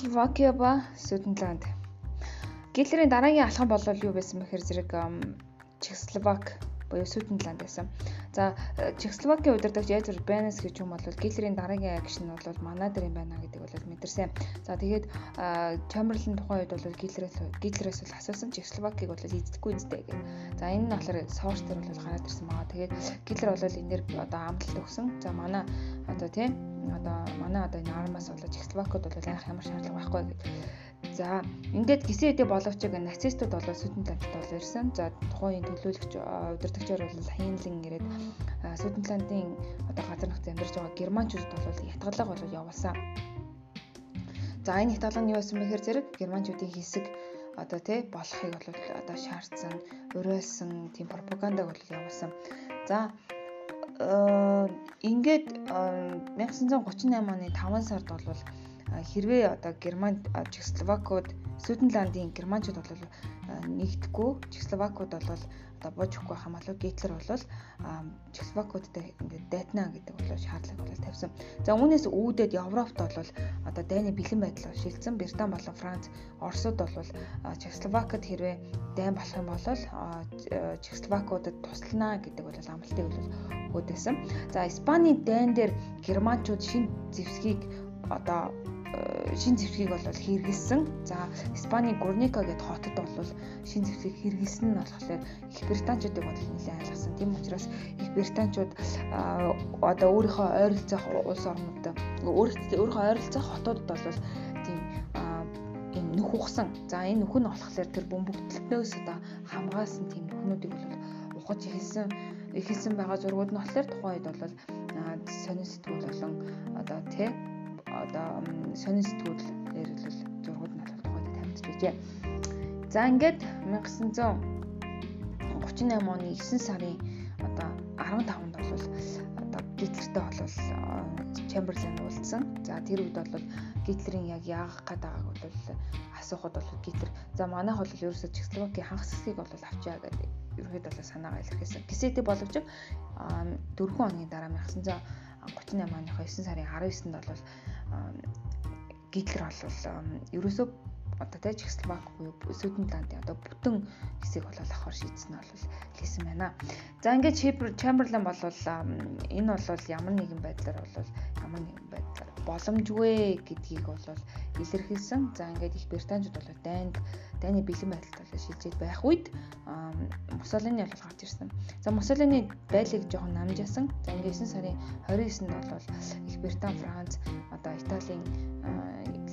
Чехословакия ба Сүдэнланд. Гитлерийн дараагийн алхам бол юу байсан бэхээр зэрэг Чехословак буюу Сүдэнланд байсан. За Чехословакийн удирдагч Эдвард Бенес гэж юм бол Гитлерийн дараагийн нь бол манай дээр юм байна гэдэг бол мэдэрсэн. За тэгээд Чамберлен тухайн үед бол Гитлерээс Гитлерээс бол асуусан Чехословакийг бол эздэггүй үстэй гэх. За энэ нь болохоор сорс дээр бол гараад ирсэн байгаа. Тэгээд Гитлер бол энээр одоо амлалт өгсөн. За манай одоо тийм одоо манай одоо энэ армаас бол Чехословакууд бол айх ямар шаардлага байхгүй гэдэг За ингээд гисэн хэдий боловч нацистууд бол сүдэн талд бол ирсэн. За тухайн төлөөлөгч удирдагчаар бол Хайнлин ирээд сүдэн талын одоо газар нутагт амьдарч байгаа германчуудад бол ятгалга бол явуулсан. За энэ ятгалга нь юу байсан бэхээр зэрэг германчуудын хэсэг одоо тий болохыг бол одоо шаардсан, уриалсан тийм пропагандаг бол явуулсан. За ингээд 1938 оны 5 сард бол хэрвээ одоо Герман Чехословакууд Сүдэнландын германчууд бол нэгдэхгүй Чехословакууд бол одоо бууж өгөхгүй хамаалал Гитлер бол Чехословакуудтай ингээд дайтна гэдэг бол шаардлага бол тавьсан. За үүнээс үүдээд Европт бол одоо дайны бэлэн байдал шилжсэн. Британи болон Франц, Оросууд бол Чехословакд хэрвээ дайн болох юм бол Чехословакуудад туслана гэдэг бол амлалтыг бол өгдөөсөн. За Испани дайн дээр германчууд шин зэвсгийг одоо шин зэвсгийг бол хэрэгэлсэн. За Испаний Гурника гэдэг хотод бол шин зэвсгийг хэрэгэлсэн нь болохоор Их Британчуудыг бол нэлээд айлгсан. Тийм учраас Их Британчууд одоо өөрийнхөө ойролцоох улс орнууд өөрийнхөө ойролцоох хотуудад бол тийм юм нүх ухсан. За энэ нүх нь болохоор тэр бөмбөгдлөлтөөс одоо хамгаалсан тийм нүхнүүдийг бол ухаж эхэлсэн эхэлсэн байгаа зургууд нь болохоор тухайн үед бол сонин сэтгүүл болон одоо тий одоо сонин сэтгүүлээр л зургууд нь бол тухайд тавьж байжээ. За ингээд 1938 оны 9 сарын одоо 15-нд бол одоо Гитлертэй бол Чемберлен уулзсан. За тэр үед бол Гитлерийн яг яагах гээд байгааг бол асуухад бол Гитлер за манайх бол ерөөсөө Чехословакийн хагас хэсгийг бол авчаа гэдэг ерөөд бол санаагаа илэрхийлсэн. Гэсэдэ боловч 4 хоногийн дараа 1938 оны 9 сарын 19-нд бол Гитлер бол ерөөсөө одоо тэ Чехословак буюу Сүдэнландын одоо бүтэн хэсгийг бол авахар шийдсэн нь бол хэлсэн байна. За ингээд Чемберлен бол энэ бол ямар нэгэн байдлаар бол ямар нэгэн байдлаар боломжгүй гэдгийг бол илэрхийлсэн. За ингээд их Британичууд бол дайнд дайны бэлэн байдалд бол шилжээд байх үед Муссолини бол гарч ирсэн. За Муссолини байлыг жоохон намжаасан. За ингээд 9 сарын 29-нд бол их Британи, Франц, одоо Италийн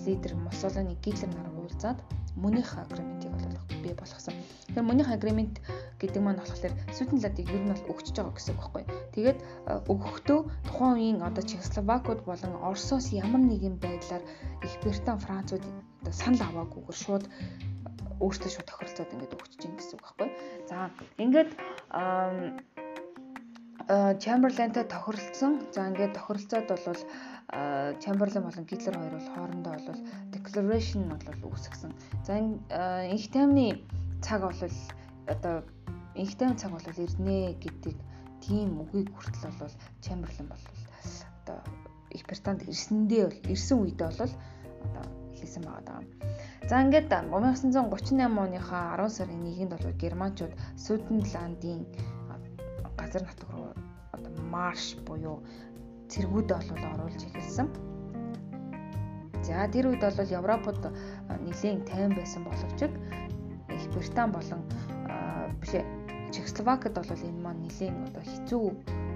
лидер Муссолини Гитлер нар уулзаад Мөнх агриментийг бол бий болгосон. Тэгэхээр Мөнх агримент гэдэг маань болохоор Сүдэнландыг ер нь бол өгчөж байгаа гэсэн үг байхгүй. Тэгээд өгөхдөө тухайн үеийн одоо Чехословакууд болон Оросоос ямар нэгэн байдлаар их Британи, Францууд одоо санал аваагүйгээр шууд өөртөө шууд тохиролцоод ингээд өгчөж гин гэсэн үг байхгүй. За ингээд Чемберлентэй тохиролцсон. За ингээд тохиролцоод бол Чемберлен болон Гитлер хоёр бол хоорондоо бол declaration бол үүсгэсэн. За инх таймны цаг бол одоо инх тайм цаг бол ирнэ гэдэг тийм үгийг хүртэл бол Чемберлен бол одоо их Британд ирсэндээ бол ирсэн үедээ бол одоо хэлсэн байгаа даа. За ингээд 1938 оныхаа 10 сарын 1-нд бол германчууд Сүдэнландын газар нутаг руу одоо марш буюу цэргүүд бол оруулж эхэлсэн. За тэр үед бол Европод нэлийн тайван байсан боловч их Британи болон биш Чехословакд бол энэ маань нэлийн одоо хэцүү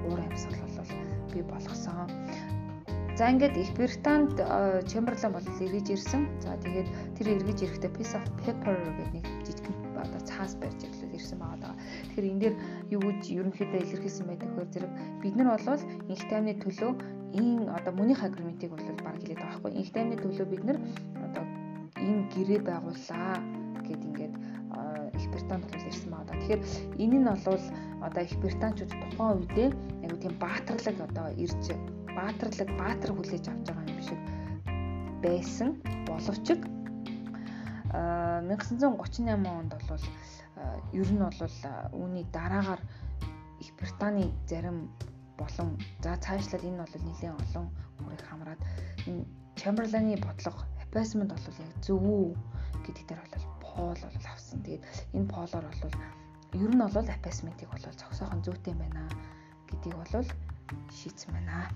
уур амьсгал бол бий болгосон. За ингээд их Британд Чемберлен бол эргэж ирсэн. За тэгээд тэр эргэж ирэхдээ piece of paper гэдэг нэг жижиг одоо цаас барьж ирлээ ирсэн байгаа даа. Тэгэхээр энэ дээр юу гэж ерөнхийдөө илэрхийлсэн байдаг вэ? Зэрэг бид нар бол инх таймны төлөө энэ одоо мөнийх агриментийг бол баг хэлээд байгаа байхгүй. Инх таймны төлөө бид нар одоо ийм гэрээ байгууллаа гэд ингээд их Британд бол ирсэн байгаа. Тэгэхээр энэ нь бол одоо их британчууд тухайн үедээ яг тийм баатарлаг одоо ирж баатарлаг баатар хүлээж авч байгаа юм шиг байсан боловч 1938 онд бол ер нь бол үүний дараагаар их Британий зарим болон за цаашлаад энэ бол нэлийн олон хүрийг хамраад энэ Чемберлены бодлого аппасмент бол яг зөв үү гэдэг дээр бол пол бол авсан. Тэгээд энэ полоор бол ер нь бол аппасментыг бол зогсоох нь зүйтэй байна гэдгийг бол шийдсэн байна.